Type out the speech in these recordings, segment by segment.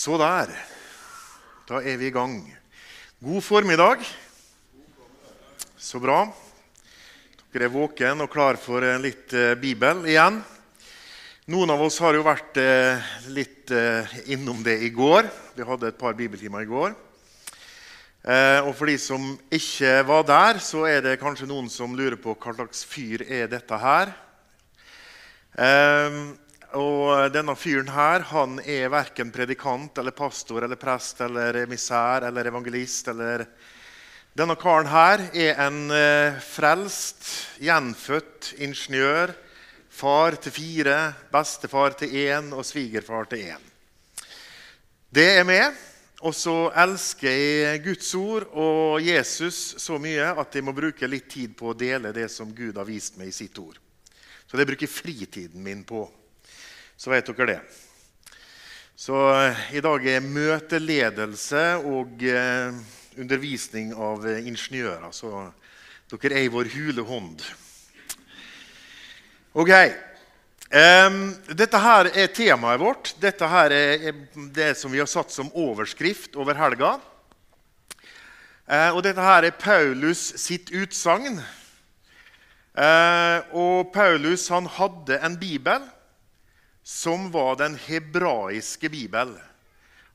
Så der. Da er vi i gang. God formiddag. Så bra. Dere er våken og klar for litt eh, Bibel igjen. Noen av oss har jo vært eh, litt eh, innom det i går. Vi hadde et par bibeltimer i går. Og for de som ikke var der, så er det kanskje noen som lurer på hva slags fyr er dette her. Eh, og denne fyren her, han er verken predikant eller pastor eller prest eller emissær eller evangelist. eller... Denne karen her er en eh, frelst, gjenfødt ingeniør. Far til fire, bestefar til én og svigerfar til én. Det er meg. Og så elsker jeg Guds ord og Jesus så mye at jeg må bruke litt tid på å dele det som Gud har vist meg i sitt ord. Så det bruker fritiden min på så vet dere det. Så eh, i dag er møteledelse og eh, undervisning av eh, ingeniører. Så dere er i vår hule hånd. Ok. Dette her er temaet vårt. Dette her er det som vi har satt som overskrift over helga. Og dette her er Paulus sitt utsagn. Og Paulus han hadde en bibel som var den hebraiske bibel.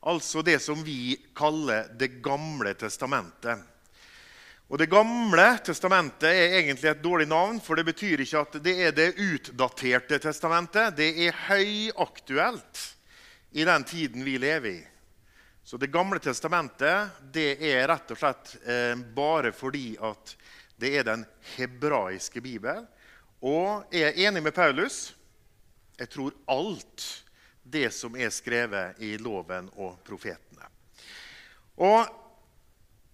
Altså det som vi kaller Det gamle testamentet. Og Det gamle testamentet er egentlig et dårlig navn, for det betyr ikke at det er det utdaterte testamentet. Det er høyaktuelt i den tiden vi lever i. Så Det gamle testamentet det er rett og slett eh, bare fordi at det er den hebraiske bibel. Og jeg er enig med Paulus jeg tror alt det som er skrevet i loven og profetene. Og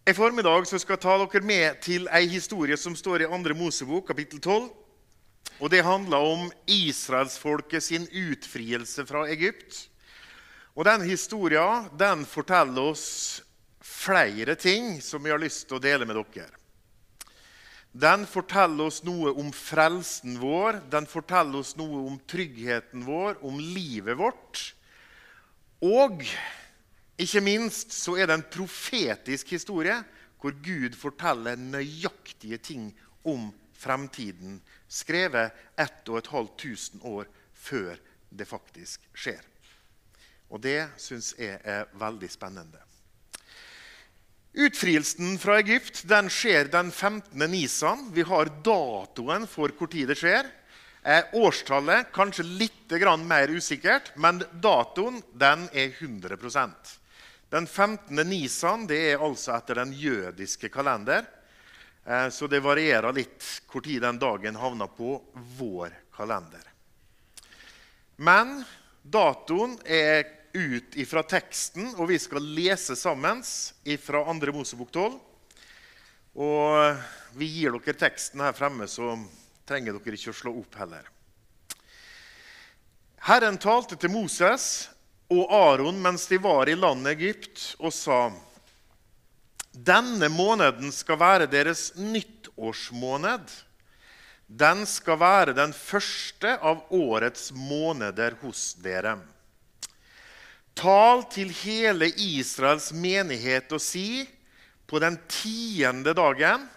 I formiddag skal jeg ta dere med til ei historie som står i 2. Mosebok, kapittel 12. Og Det handler om israelsfolket sin utfrielse fra Egypt. Og Den historien den forteller oss flere ting som vi har lyst til å dele med dere. Den forteller oss noe om frelsen vår, den forteller oss noe om tryggheten vår, om livet vårt. Og ikke minst så er det en profetisk historie hvor Gud forteller nøyaktige ting om fremtiden, skrevet ett og et halvt tusen år før det faktisk skjer. Og det syns jeg er veldig spennende. Utfrielsen fra Egypt den skjer den 15. Nisan. Vi har datoen for hvor tid det skjer. Eh, årstallet kanskje litt mer usikkert, men datoen den er 100% Den 15. Nisan det er altså etter den jødiske kalender. Eh, så det varierer litt hvor tid den dagen havner på vår kalender. Men datoen er ut ifra teksten, og vi skal lese sammen fra 2. Mosebok 12. Og vi gir dere teksten her fremme, så trenger dere ikke å slå opp heller. Herren talte til Moses og Aron mens de var i landet Egypt, og sa:" Denne måneden skal være deres nyttårsmåned. Den skal være den første av årets måneder hos dere. Tal til hele Israels menighet og si på den tiende dagen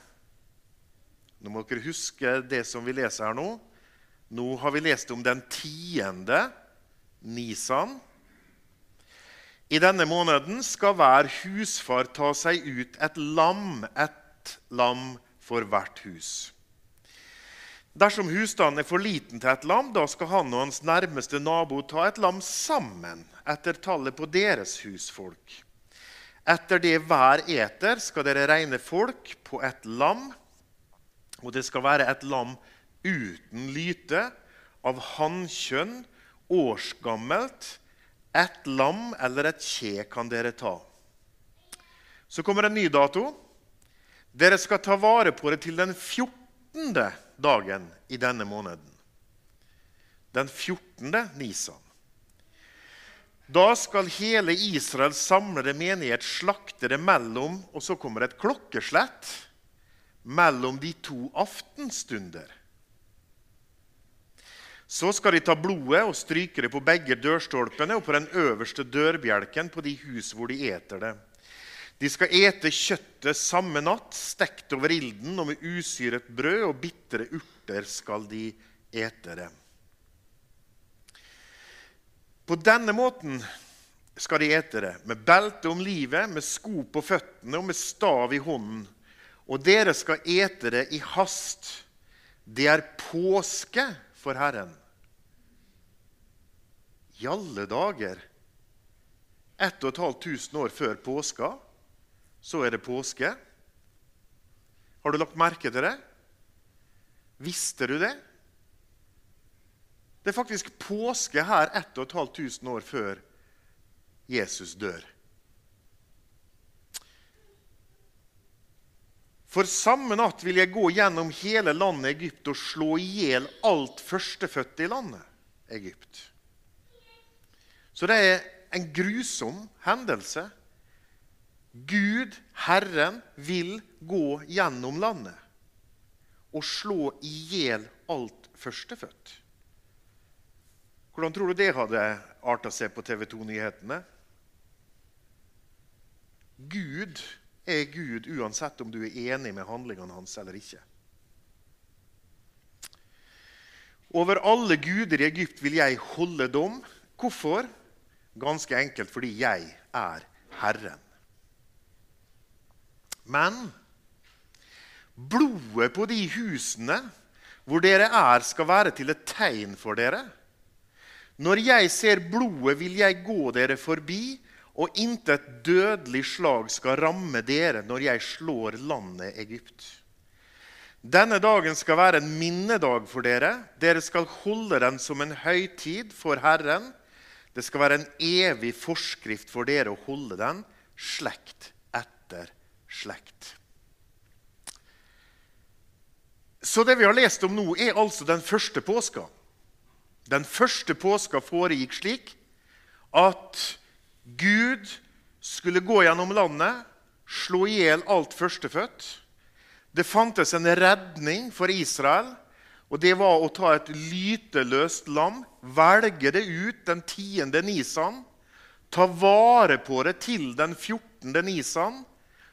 Nå må dere huske det som vi leser her nå. Nå har vi lest om den tiende Nisan. I denne måneden skal hver husfar ta seg ut et lam, ett lam for hvert hus. Dersom husstanden er for liten til et lam, da skal han og hans nærmeste nabo ta et lam sammen etter tallet på deres husfolk. Etter det hver eter, skal dere regne folk på et lam. Og det skal være et lam uten lyte, av hannkjønn, årsgammelt. Et lam eller et kje kan dere ta. Så kommer en ny dato. Dere skal ta vare på det til den 14 dagen i denne måneden. Den 14. Nisan. Da skal hele Israels samlede menighet slakte det mellom Og så kommer et klokkeslett mellom de to aftenstunder. Så skal de ta blodet og stryke det på begge dørstolpene og på den øverste dørbjelken på de hus hvor de eter det. De skal ete kjøttet samme natt, stekt over ilden, og med usyret brød og bitre urter skal de ete det. På denne måten skal de ete det, med belte om livet, med sko på føttene og med stav i hånden. Og dere skal ete det i hast. Det er påske for Herren. I alle dager! 1500 år før påska, så er det påske. Har du lagt merke til det? Visste du det? Det er faktisk påske her 1500 år før Jesus dør. For samme natt vil jeg gå gjennom hele landet Egypt og slå i hjel alt førstefødte i landet Egypt. Så det er en grusom hendelse. Gud, Herren, vil gå gjennom landet og slå i hjel alt førstefødt. Hvordan tror du det hadde arta seg på TV 2-nyhetene? Gud er Gud uansett om du er enig med handlingene hans eller ikke. Over alle guder i Egypt vil jeg holde dom. Hvorfor? Ganske enkelt fordi jeg er Herren. Men blodet på de husene hvor dere er, skal være til et tegn for dere. Når jeg ser blodet, vil jeg gå dere forbi, og intet dødelig slag skal ramme dere når jeg slår landet Egypt. Denne dagen skal være en minnedag for dere. Dere skal holde den som en høytid for Herren. Det skal være en evig forskrift for dere å holde den, slekt etter slekt. Så det vi har lest om nå, er altså den første påska. Den første påska foregikk slik at Gud skulle gå gjennom landet, slå i hjel alt førstefødt. Det fantes en redning for Israel, og det var å ta et lyteløst lam, velge det ut den tiende nisan, ta vare på det til den 14. nisan,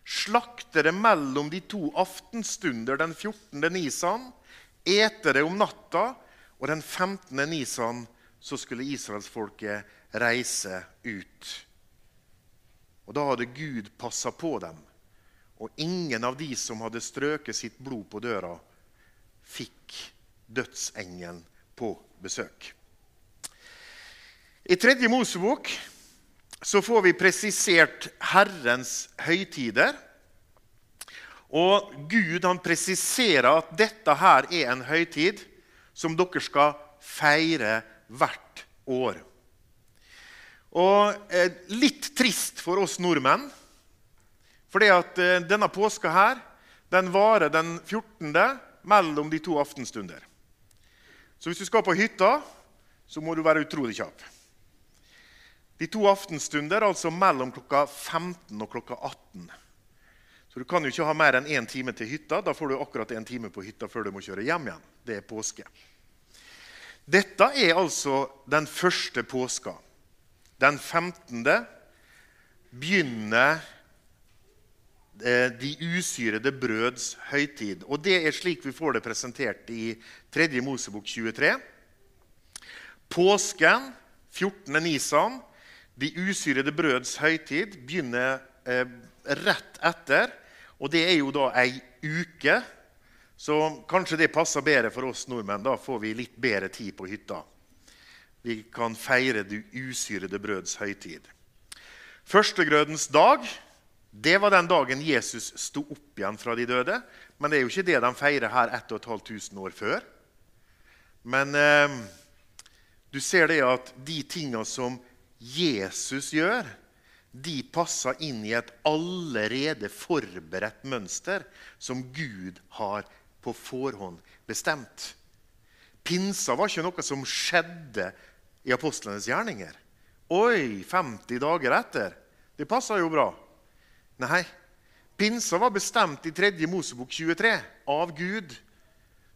slakte det mellom de to aftenstunder den 14. nisan, etere om natta og den 15. nisan så skulle israelsfolket reise ut. Og Da hadde Gud passa på dem. Og ingen av de som hadde strøket sitt blod på døra, fikk dødsengelen på besøk. I tredje Mosebok så får vi presisert Herrens høytider. Og Gud han presiserer at dette her er en høytid som dere skal feire hvert år. Og eh, Litt trist for oss nordmenn. For eh, denne påska her, den varer den 14. mellom de to aftenstunder. Så hvis du skal på hytta, så må du være utrolig kjapp. De to aftenstunder altså mellom klokka 15 og klokka 18. Så du kan jo ikke ha mer enn én time til hytta. Da får du akkurat én time på hytta før du må kjøre hjem igjen. Det er påske. Dette er altså den første påska. Den 15. begynner eh, de usyrede brøds høytid. Og det er slik vi får det presentert i 3. Mosebok 23. Påsken, 14. nisan, de usyrede brøds høytid, begynner eh, rett etter. Og det er jo da ei uke så kanskje det passer bedre for oss nordmenn. Da får vi litt bedre tid på hytta. Vi kan feire det usyrede brøds høytid. Førstegrødens dag det var den dagen Jesus sto opp igjen fra de døde. Men det er jo ikke det de feirer her 1500 år før. Men eh, du ser det at de tinga som Jesus gjør, de passer inn i et allerede forberedt mønster som Gud har på forhånd bestemt. Pinsa var ikke noe som skjedde i apostlenes gjerninger. Oi, 50 dager etter. Det passa jo bra. Nei, pinsa var bestemt i 3. Mosebok 23 av Gud.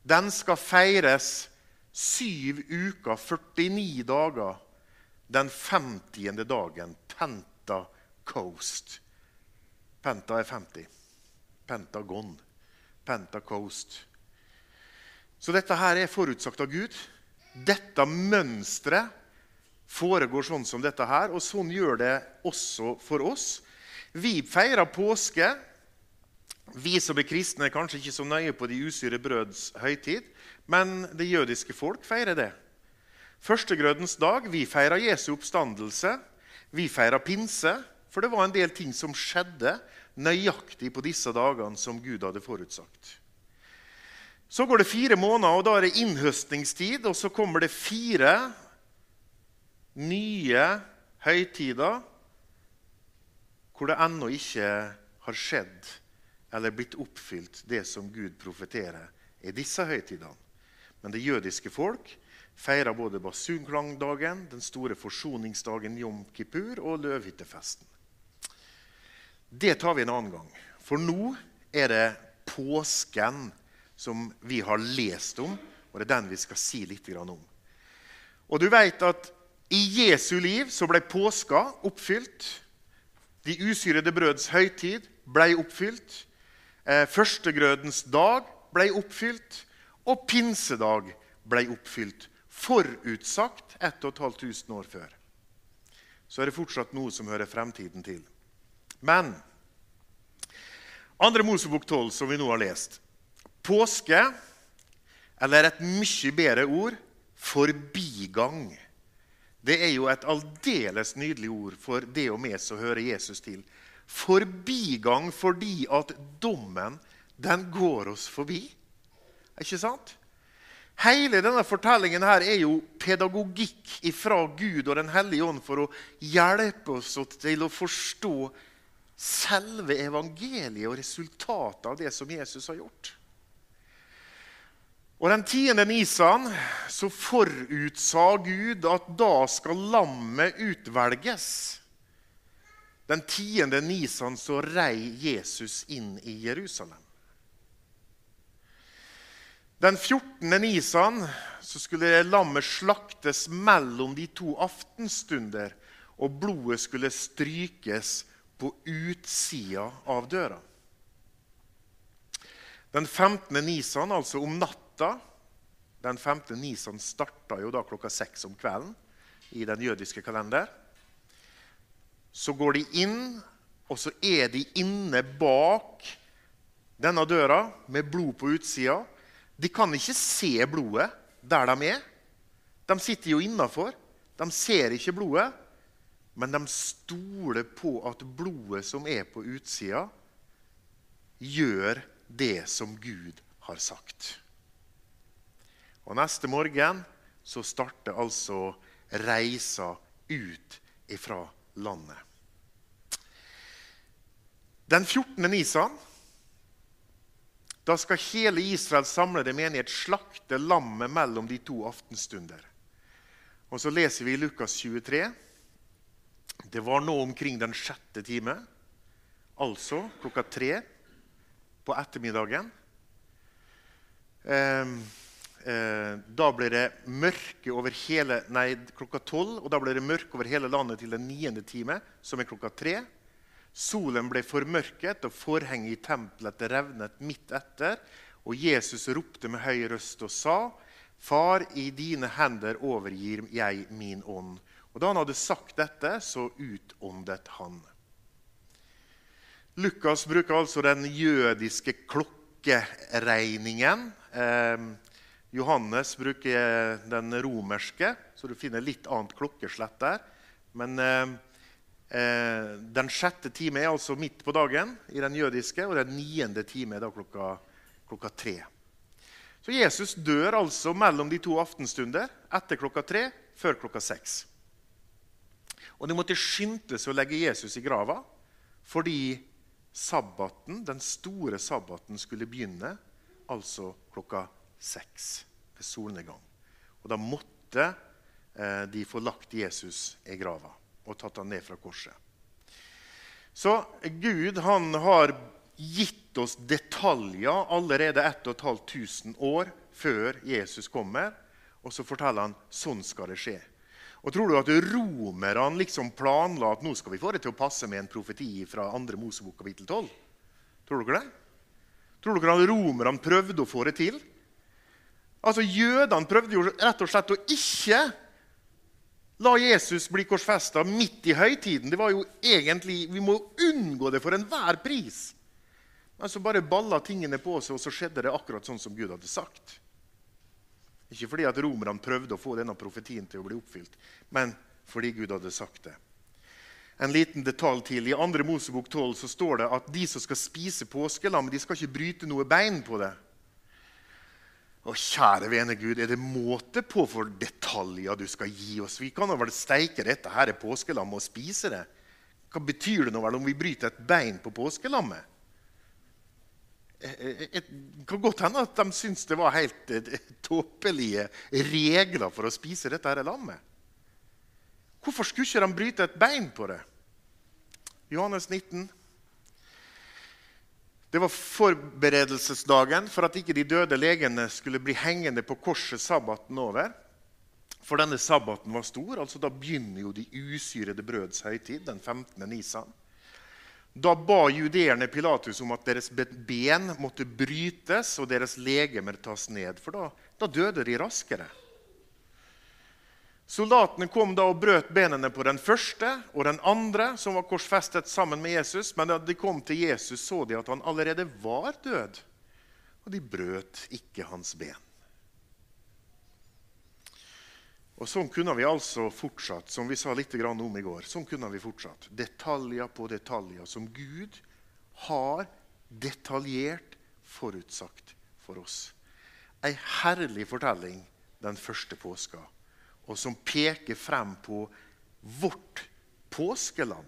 Den skal feires syv uker, 49 dager, den 50. dagen. Penta Coast. Penta er 50. Pentagon. Penta Coast. Så dette her er forutsagt av Gud. Dette mønsteret foregår sånn som dette her, og sånn gjør det også for oss. Vi feirer påske. Vi som er kristne, er kanskje ikke så nøye på de usyre brøds høytid, men det jødiske folk feirer det. Førstegrødens dag. Vi feirer Jesu oppstandelse. Vi feirer pinse, for det var en del ting som skjedde nøyaktig på disse dagene som Gud hadde forutsagt. Så går det fire måneder, og da er det innhøstningstid. Og så kommer det fire nye høytider hvor det ennå ikke har skjedd eller blitt oppfylt det som Gud profeterer i disse høytidene. Men det jødiske folk feirer både basunklangdagen, den store forsoningsdagen Jom Kippur og løvhyttefesten. Det tar vi en annen gang. For nå er det påsken som vi har lest om, og det er den vi skal si litt om. Og du vet at i Jesu liv så ble påska oppfylt. De usyrede brøds høytid ble oppfylt. Eh, førstegrødens dag ble oppfylt. Og pinsedag ble oppfylt. Forutsagt 1500 år før. Så er det fortsatt noe som hører fremtiden til. Men andre Mosebok 12, som vi nå har lest, Påske, eller et mye bedre ord, forbigang. Det er jo et aldeles nydelig ord for det og meg som hører Jesus til. Forbigang fordi at dommen, den går oss forbi. Ikke sant? Hele denne fortellingen her er jo pedagogikk fra Gud og Den hellige ånd for å hjelpe oss til å forstå selve evangeliet og resultatet av det som Jesus har gjort. Og Den tiende nisan så forutsa Gud at da skal lammet utvelges. Den tiende nisan så rei Jesus inn i Jerusalem. Den 14. nisan så skulle lammet slaktes mellom de to aftenstunder, og blodet skulle strykes på utsida av døra. Den 15. nisan, altså om natta, Den femte Nisan starta jo da klokka seks om kvelden i den jødiske kalender. Så går de inn, og så er de inne bak denne døra med blod på utsida. De kan ikke se blodet der de er. De sitter jo innafor. De ser ikke blodet, men de stoler på at blodet som er på utsida, gjør det som Gud har sagt. Og neste morgen så starter altså reisa ut ifra landet. Den 14. nisan da skal hele Israels samlede menighet slakte lammet mellom de to aftenstunder. Og Så leser vi i Lukas 23. Det var nå omkring den sjette time, altså klokka tre på ettermiddagen. Eh, Eh, da ble det mørke over hele, nei, klokka tolv, og da ble det mørke over hele landet til den niende time, som er klokka tre. Solen ble formørket, og forhenget i tempelet revnet midt etter. Og Jesus ropte med høy røst og sa, 'Far, i dine hender overgir jeg min ånd.' Og Da han hadde sagt dette, så utåndet han. Lukas bruker altså den jødiske klokkeregningen. Eh, Johannes bruker den romerske, så du finner litt annet klokkeslett der. Men eh, eh, den sjette time er altså midt på dagen i den jødiske, og den niende time er da klokka, klokka tre. Så Jesus dør altså mellom de to aftenstunder, etter klokka tre, før klokka seks. Og de måtte skynde seg å legge Jesus i grava fordi sabbaten, den store sabbaten skulle begynne altså klokka seks ved solnedgang. Og da måtte eh, de få lagt Jesus i grava og tatt han ned fra korset. Så Gud han har gitt oss detaljer allerede 1500 år før Jesus kommer. Og så forteller han sånn skal det skje. Og Tror du at romerne liksom planla at nå skal vi få det til å passe med en profeti fra 2. Mosebok kapittel 12? Tror dere det? Tror dere at romerne prøvde å få det til? Altså, Jødene prøvde jo rett og slett å ikke la Jesus bli korsfesta midt i høytiden. Det var jo egentlig, Vi må unngå det for enhver pris. Men så bare balla tingene på seg, og så skjedde det akkurat sånn som Gud hadde sagt. Ikke fordi at romerne prøvde å få denne profetien til å bli oppfylt, men fordi Gud hadde sagt det. En liten detalj til. I 2. Mosebok 12 så står det at de som skal spise påskelam, de skal ikke bryte noe bein på det. Å, kjære vene Gud, er det måte på for detaljer du skal gi oss? Vi kan vel steike dette her i påskelammet og spise det? Hva betyr det nå vel om vi bryter et bein på påskelammet? Det eh, eh, eh, kan godt hende at de syntes det var helt tåpelige regler for å spise dette her lammet. Hvorfor skulle ikke de bryte et bein på det? Johannes 19. Det var forberedelsesdagen for at ikke de døde legene skulle bli hengende på korset sabbaten over. For denne sabbaten var stor. altså Da begynner jo de usyrede brøds høytid, den 15. nisan. Da ba judeerne Pilatus om at deres ben måtte brytes og deres legemer tas ned, for da, da døde de raskere. Soldatene kom da og brøt benene på den første og den andre, som var korsfestet sammen med Jesus. Men da de kom til Jesus, så de at han allerede var død, og de brøt ikke hans ben. Og Sånn kunne vi altså fortsatt, som vi sa litt om i går. sånn kunne vi fortsatt. Detaljer på detaljer som Gud har detaljert forutsagt for oss. Ei herlig fortelling den første påska og som peker frem på vårt påskeland.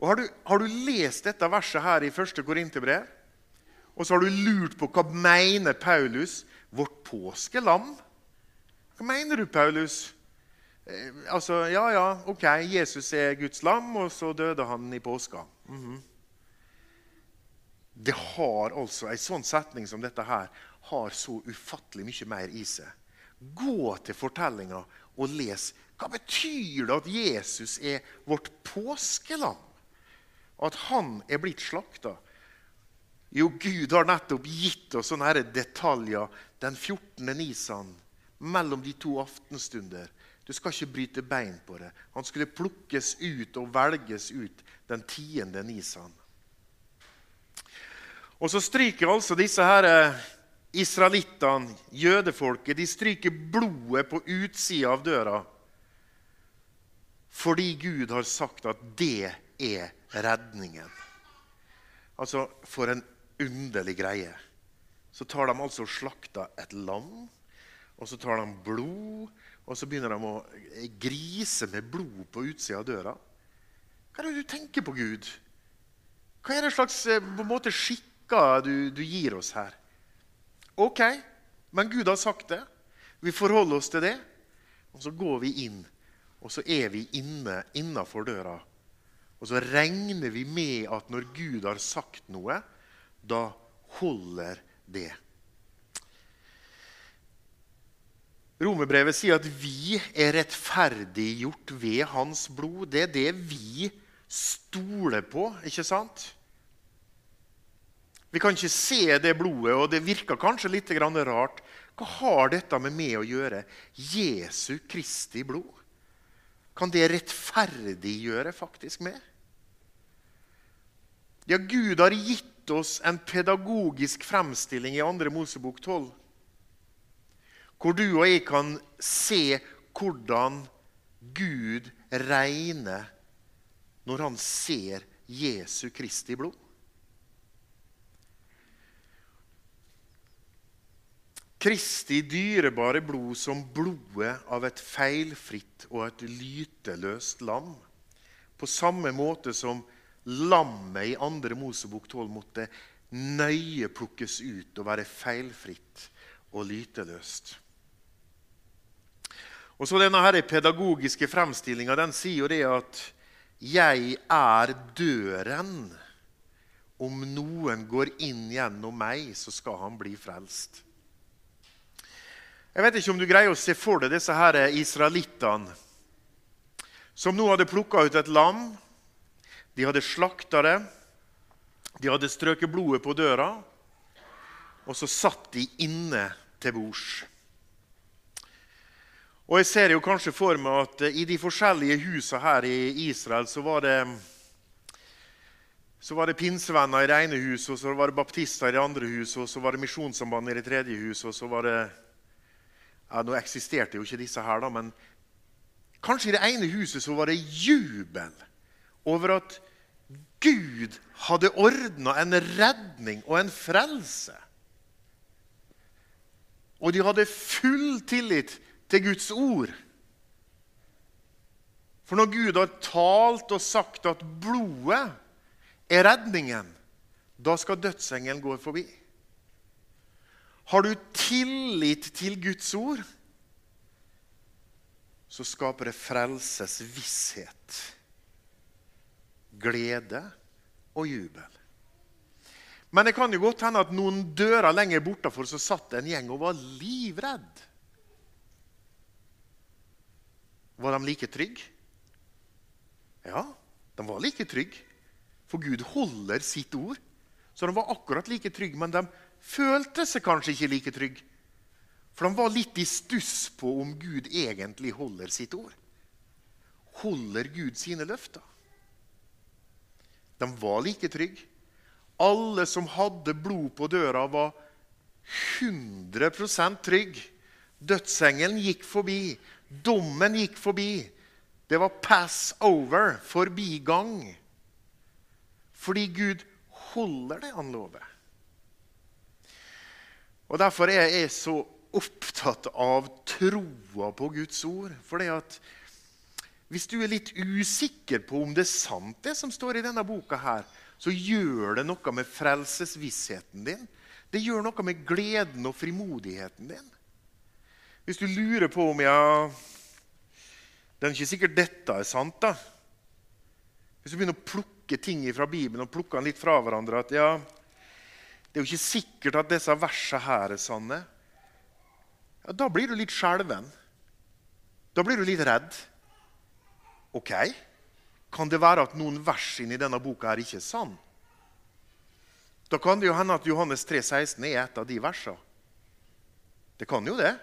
Og har, du, har du lest dette verset her i 1. Korinterbrev, og så har du lurt på hva mener Paulus vårt påskelam? Hva mener du, Paulus? Eh, altså, ja, ja, ok, Jesus er Guds lam, og så døde han i påska. Mm -hmm. Det har altså, En sånn setning som dette her har så ufattelig mye mer i seg. Gå til fortellinga og les. Hva betyr det at Jesus er vårt påskelam? At han er blitt slakta? Jo, Gud har nettopp gitt oss sånne detaljer den 14. nisan mellom de to aftenstunder. Du skal ikke bryte bein på det. Han skulle plukkes ut og velges ut den 10. nisan. Og så stryker altså disse her eh, Israelittene, jødefolket, de stryker blodet på utsida av døra fordi Gud har sagt at det er redningen. Altså, For en underlig greie. Så tar de altså og slakter et lam, og så tar de blod, og så begynner de å grise med blod på utsida av døra. Hva er det du tenker på, Gud? Hva er det slags eh, måte, skikker du, du gir oss her? Ok, men Gud har sagt det. Vi forholder oss til det. Og så går vi inn, og så er vi inne innafor døra. Og så regner vi med at når Gud har sagt noe, da holder det. Romerbrevet sier at vi er rettferdiggjort ved hans blod. Det er det vi stoler på, ikke sant? Vi kan ikke se det blodet, og det virker kanskje litt rart. Hva har dette med meg å gjøre? Jesu Kristi blod. Kan det rettferdiggjøre faktisk meg? Ja, Gud har gitt oss en pedagogisk fremstilling i 2. Mosebok 12. Hvor du og jeg kan se hvordan Gud regner når han ser Jesu Kristi blod. Kristi dyrebare blod som blodet av et feilfritt og et lyteløst lam. På samme måte som lammet i andre Mosebok 12 måtte nøye plukkes ut og være feilfritt og lyteløst. Og så Denne her pedagogiske fremstillinga sier jo det at 'jeg er døren'. Om noen går inn gjennom meg, så skal han bli frelst. Jeg vet ikke om du greier å se for deg disse her israelittene som nå hadde plukka ut et lam. De hadde slakta det. De hadde strøket blodet på døra. Og så satt de inne til bords. Og jeg ser jo kanskje for meg at i de forskjellige husene her i Israel så var det så var det pinsevenner i det ene huset, og så var det baptister i det andre huset, og så var det Misjonssambandet i det tredje huset, og så var det ja, Nå eksisterte jo ikke disse her, da, men kanskje i det ene huset så var det jubel over at Gud hadde ordna en redning og en frelse. Og de hadde full tillit til Guds ord. For når Gud har talt og sagt at blodet er redningen, da skal dødsengelen gå forbi. Har du tillit til Guds ord, så skaper det frelsesvisshet, glede og jubel. Men det kan jo godt hende at noen dører lenger bortafor så satt en gjeng og var livredd. Var de like trygge? Ja, de var like trygge. For Gud holder sitt ord. Så de var akkurat like trygge, men de følte seg kanskje ikke like trygge. For de var litt i stuss på om Gud egentlig holder sitt ord. Holder Gud sine løfter? De var like trygge. Alle som hadde blod på døra, var 100% trygge. Dødsengelen gikk forbi. Dommen gikk forbi. Det var pass over, forbigang. Fordi Gud holder det han lover. Og Derfor er jeg så opptatt av troa på Guds ord. Fordi at hvis du er litt usikker på om det er sant, det som står i denne boka, her, så gjør det noe med frelsesvissheten din. Det gjør noe med gleden og frimodigheten din. Hvis du lurer på om ja, Det er ikke sikkert dette er sant. da. Hvis du begynner å plukke ting fra Bibelen og plukke den litt fra hverandre at ja, det er jo ikke sikkert at disse versene her er sanne. Ja, da blir du litt skjelven. Da blir du litt redd. OK, kan det være at noen vers inni denne boka her ikke er sann? Da kan det jo hende at Johannes 3,16 er et av de versene. Det kan jo det.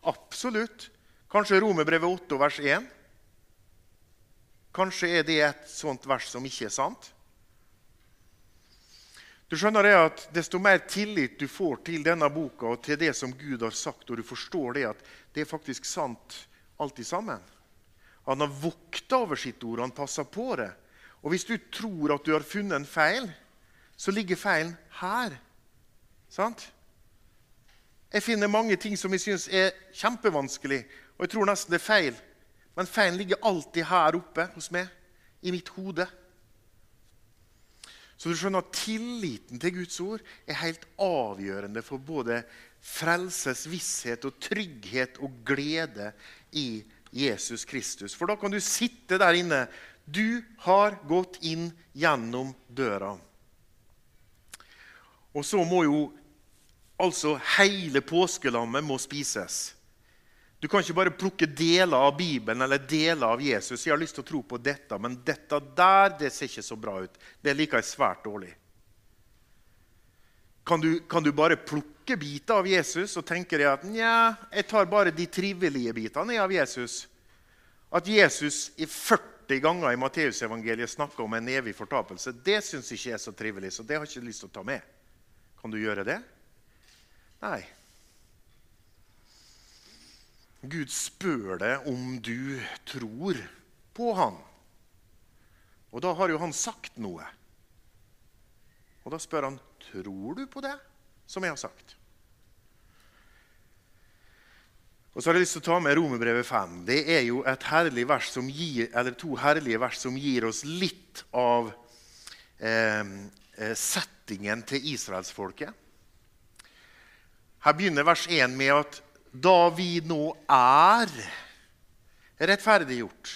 Absolutt. Kanskje Romerbrevet 8, vers 1. Kanskje er det et sånt vers som ikke er sant? Du skjønner det at Desto mer tillit du får til denne boka og til det som Gud har sagt, og du forstår det at det er faktisk sant alltid sammen Han har vokta over sitt ord, han passer på det. Og hvis du tror at du har funnet en feil, så ligger feilen her. Sant? Jeg finner mange ting som jeg syns er kjempevanskelig, og jeg tror nesten det er feil. Men feilen ligger alltid her oppe hos meg, i mitt hode. Så du skjønner at Tilliten til Guds ord er helt avgjørende for både frelses visshet og trygghet og glede i Jesus Kristus. For da kan du sitte der inne. Du har gått inn gjennom døra. Og så må jo altså hele påskelammet må spises. Du kan ikke bare plukke deler av Bibelen eller deler av Jesus. Jeg har lyst til å tro på dette, men dette der det ser ikke så bra ut. Det liker jeg svært dårlig. Kan du, kan du bare plukke biter av Jesus og tenke deg at nja, jeg tar bare de trivelige bitene av Jesus? At Jesus i 40 ganger i Matteusevangeliet snakker om en evig fortapelse, det syns ikke jeg er så trivelig, så det har jeg ikke lyst til å ta med. Kan du gjøre det? Nei. Gud spør deg om du tror på han. Og da har jo han sagt noe. Og da spør han tror du på det som jeg har sagt. Og så har jeg lyst til å ta med Romerbrevet 5. Det er jo herlig gir, to herlige vers som gir oss litt av eh, eh settingen til israelsfolket. Her begynner vers 1 med at da vi nå er rettferdiggjort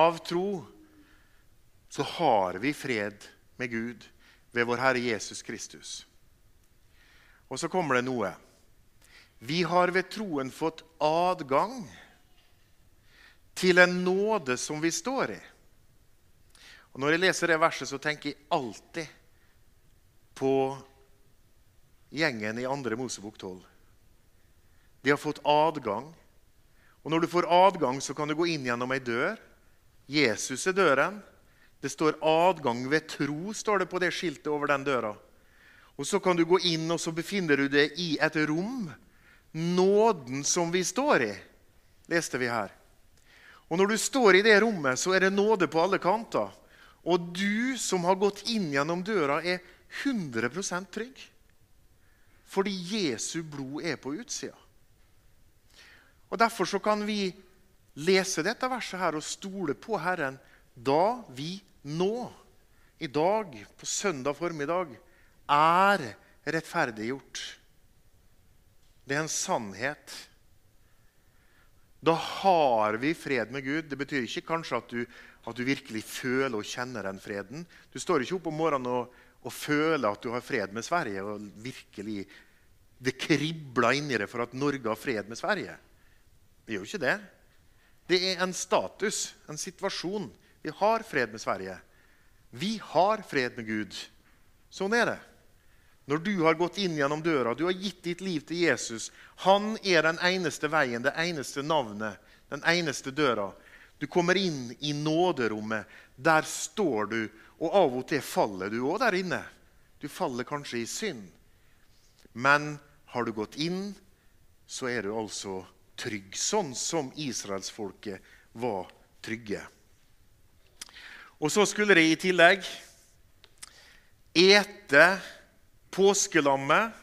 av tro, så har vi fred med Gud ved vår Herre Jesus Kristus. Og så kommer det noe. Vi har ved troen fått adgang til en nåde som vi står i. Og Når jeg leser det verset, så tenker jeg alltid på gjengen i 2. Mosebok 12. De har fått adgang. Og når du får adgang, så kan du gå inn gjennom ei dør. Jesus er døren. Det står 'adgang ved tro' står det på det skiltet over den døra. Og Så kan du gå inn, og så befinner du deg i et rom. Nåden som vi står i, leste vi her. Og Når du står i det rommet, så er det nåde på alle kanter. Og du som har gått inn gjennom døra, er 100% trygg. Fordi Jesu blod er på utsida. Og Derfor så kan vi lese dette verset her og stole på Herren da vi nå, i dag, på søndag formiddag, er rettferdiggjort. Det er en sannhet. Da har vi fred med Gud. Det betyr ikke kanskje at du, at du virkelig føler og kjenner den freden. Du står ikke opp om morgenen og, og føle at du har fred med Sverige. og virkelig Det kribler inni deg for at Norge har fred med Sverige. Det gjør jo ikke det. Det er en status, en situasjon. Vi har fred med Sverige. Vi har fred med Gud. Sånn er det. Når du har gått inn gjennom døra, du har gitt ditt liv til Jesus Han er den eneste veien, det eneste navnet, den eneste døra. Du kommer inn i nåderommet. Der står du, og av og til faller du òg der inne. Du faller kanskje i synd. Men har du gått inn, så er du altså trygg, sånn som israelsfolket var trygge. Og så skulle de i tillegg ete påskelammet,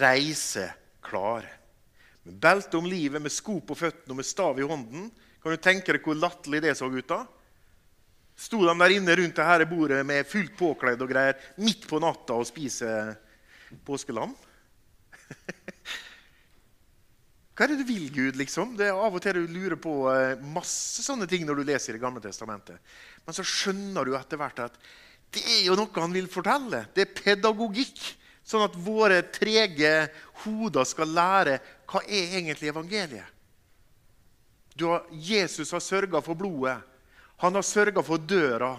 reise klar. Med belte om livet, med sko på føttene og med stav i hånden. Kan du tenke deg hvor latterlig det så ut? da? Sto de der inne rundt det her bordet med fullt påkledd og greier midt på natta og spiser påskelam? Hva er det du vil, Gud? liksom? Det er Av og til du lurer på eh, masse sånne ting når du leser Det gamle testamentet. Men så skjønner du etter hvert at det er jo noe han vil fortelle. Det er pedagogikk. Sånn at våre trege hoder skal lære hva er egentlig evangeliet. Har, Jesus har sørga for blodet. Han har sørga for døra.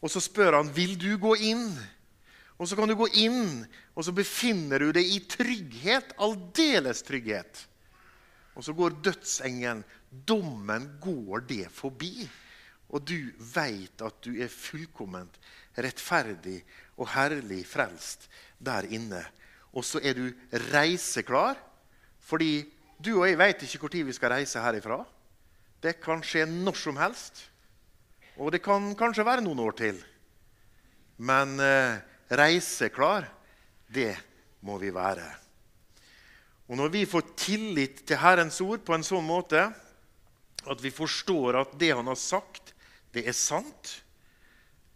Og så spør han vil du gå inn. Og så kan du gå inn, og så befinner du deg i trygghet. Aldeles trygghet. Og så går dødsengelen. Dommen går det forbi. Og du veit at du er fullkomment rettferdig og herlig frelst der inne. Og så er du reiseklar, fordi du og jeg veit ikke når vi skal reise herifra. Det kan skje når som helst. Og det kan kanskje være noen år til. Men eh, reiseklar, det må vi være. Og Når vi får tillit til Herrens ord på en sånn måte at vi forstår at det han har sagt, det er sant,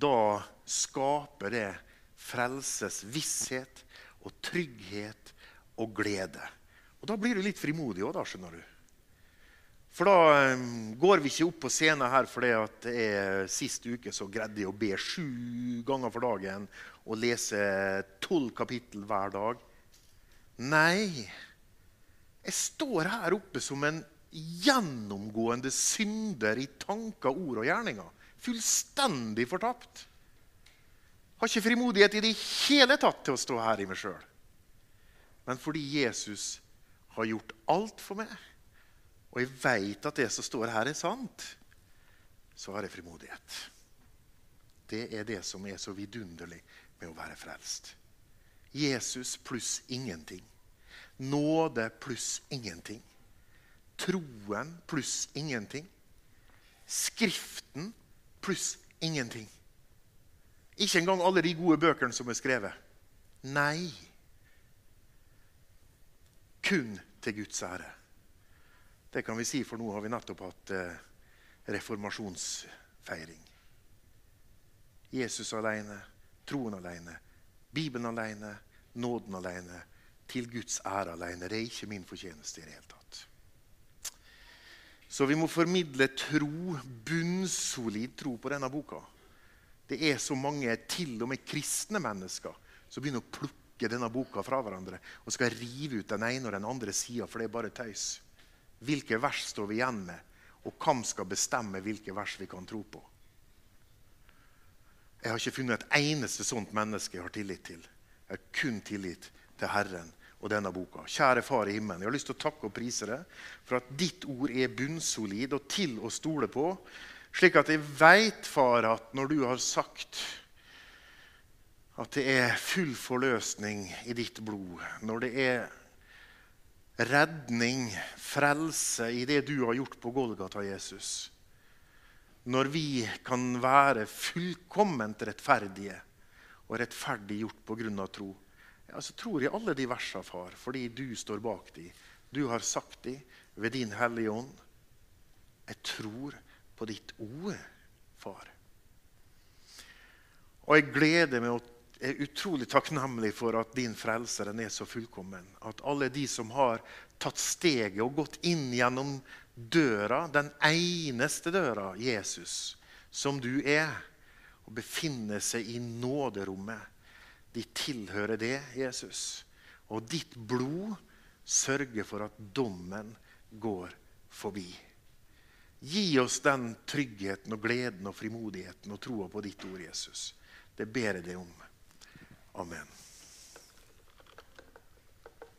da skaper det frelses visshet og trygghet og glede. Og Da blir du litt frimodig òg, skjønner du. For da um, går vi ikke opp på scenen her fordi at er sist uke så greide jeg å be sju ganger for dagen og lese tolv kapittel hver dag. Nei. Jeg står her oppe som en gjennomgående synder i tanker, ord og gjerninger. Fullstendig fortapt. Har ikke frimodighet i det hele tatt til å stå her i meg sjøl. Men fordi Jesus har gjort alt for meg, og jeg veit at det som står her, er sant, så har jeg frimodighet. Det er det som er så vidunderlig med å være frelst. Jesus pluss ingenting. Nåde pluss ingenting. Troen pluss ingenting. Skriften pluss ingenting. Ikke engang alle de gode bøkene som er skrevet. Nei. Kun til Guds ære. Det kan vi si, for nå har vi nettopp hatt eh, reformasjonsfeiring. Jesus alene, troen alene, Bibelen alene, nåden alene til Guds ære alene. Det er ikke min fortjeneste i det hele tatt. Så vi må formidle tro, bunnsolid tro på denne boka. Det er så mange, til og med kristne mennesker, som begynner å plukke denne boka fra hverandre og skal rive ut den ene og den andre sida, for det er bare tøys. Hvilke vers står vi igjen med, og hvem skal bestemme hvilke vers vi kan tro på? Jeg har ikke funnet et eneste sånt menneske jeg har tillit til. Jeg har kun tillit til Herren og denne boka. Kjære Far i himmelen, jeg har lyst til å takke og prise deg for at ditt ord er bunnsolid og til å stole på, slik at jeg veit, Far, at når du har sagt at det er full forløsning i ditt blod, når det er redning, frelse, i det du har gjort på Golgata, Jesus, når vi kan være fullkomment rettferdige og rettferdiggjort på grunn av tro, ja, så tror jeg alle de versene, far, fordi du står bak de. Du har sagt de ved din Hellige Ånd. Jeg tror på ditt ord, far. Og jeg gleder meg og er utrolig takknemlig for at din frelser er så fullkommen. At alle de som har tatt steget og gått inn gjennom døra, den eneste døra, Jesus, som du er, og befinner seg i nåderommet, de tilhører det, Jesus. Og ditt blod sørger for at dommen går forbi. Gi oss den tryggheten og gleden og frimodigheten og troa på ditt ord, Jesus. Det ber jeg deg om. Amen.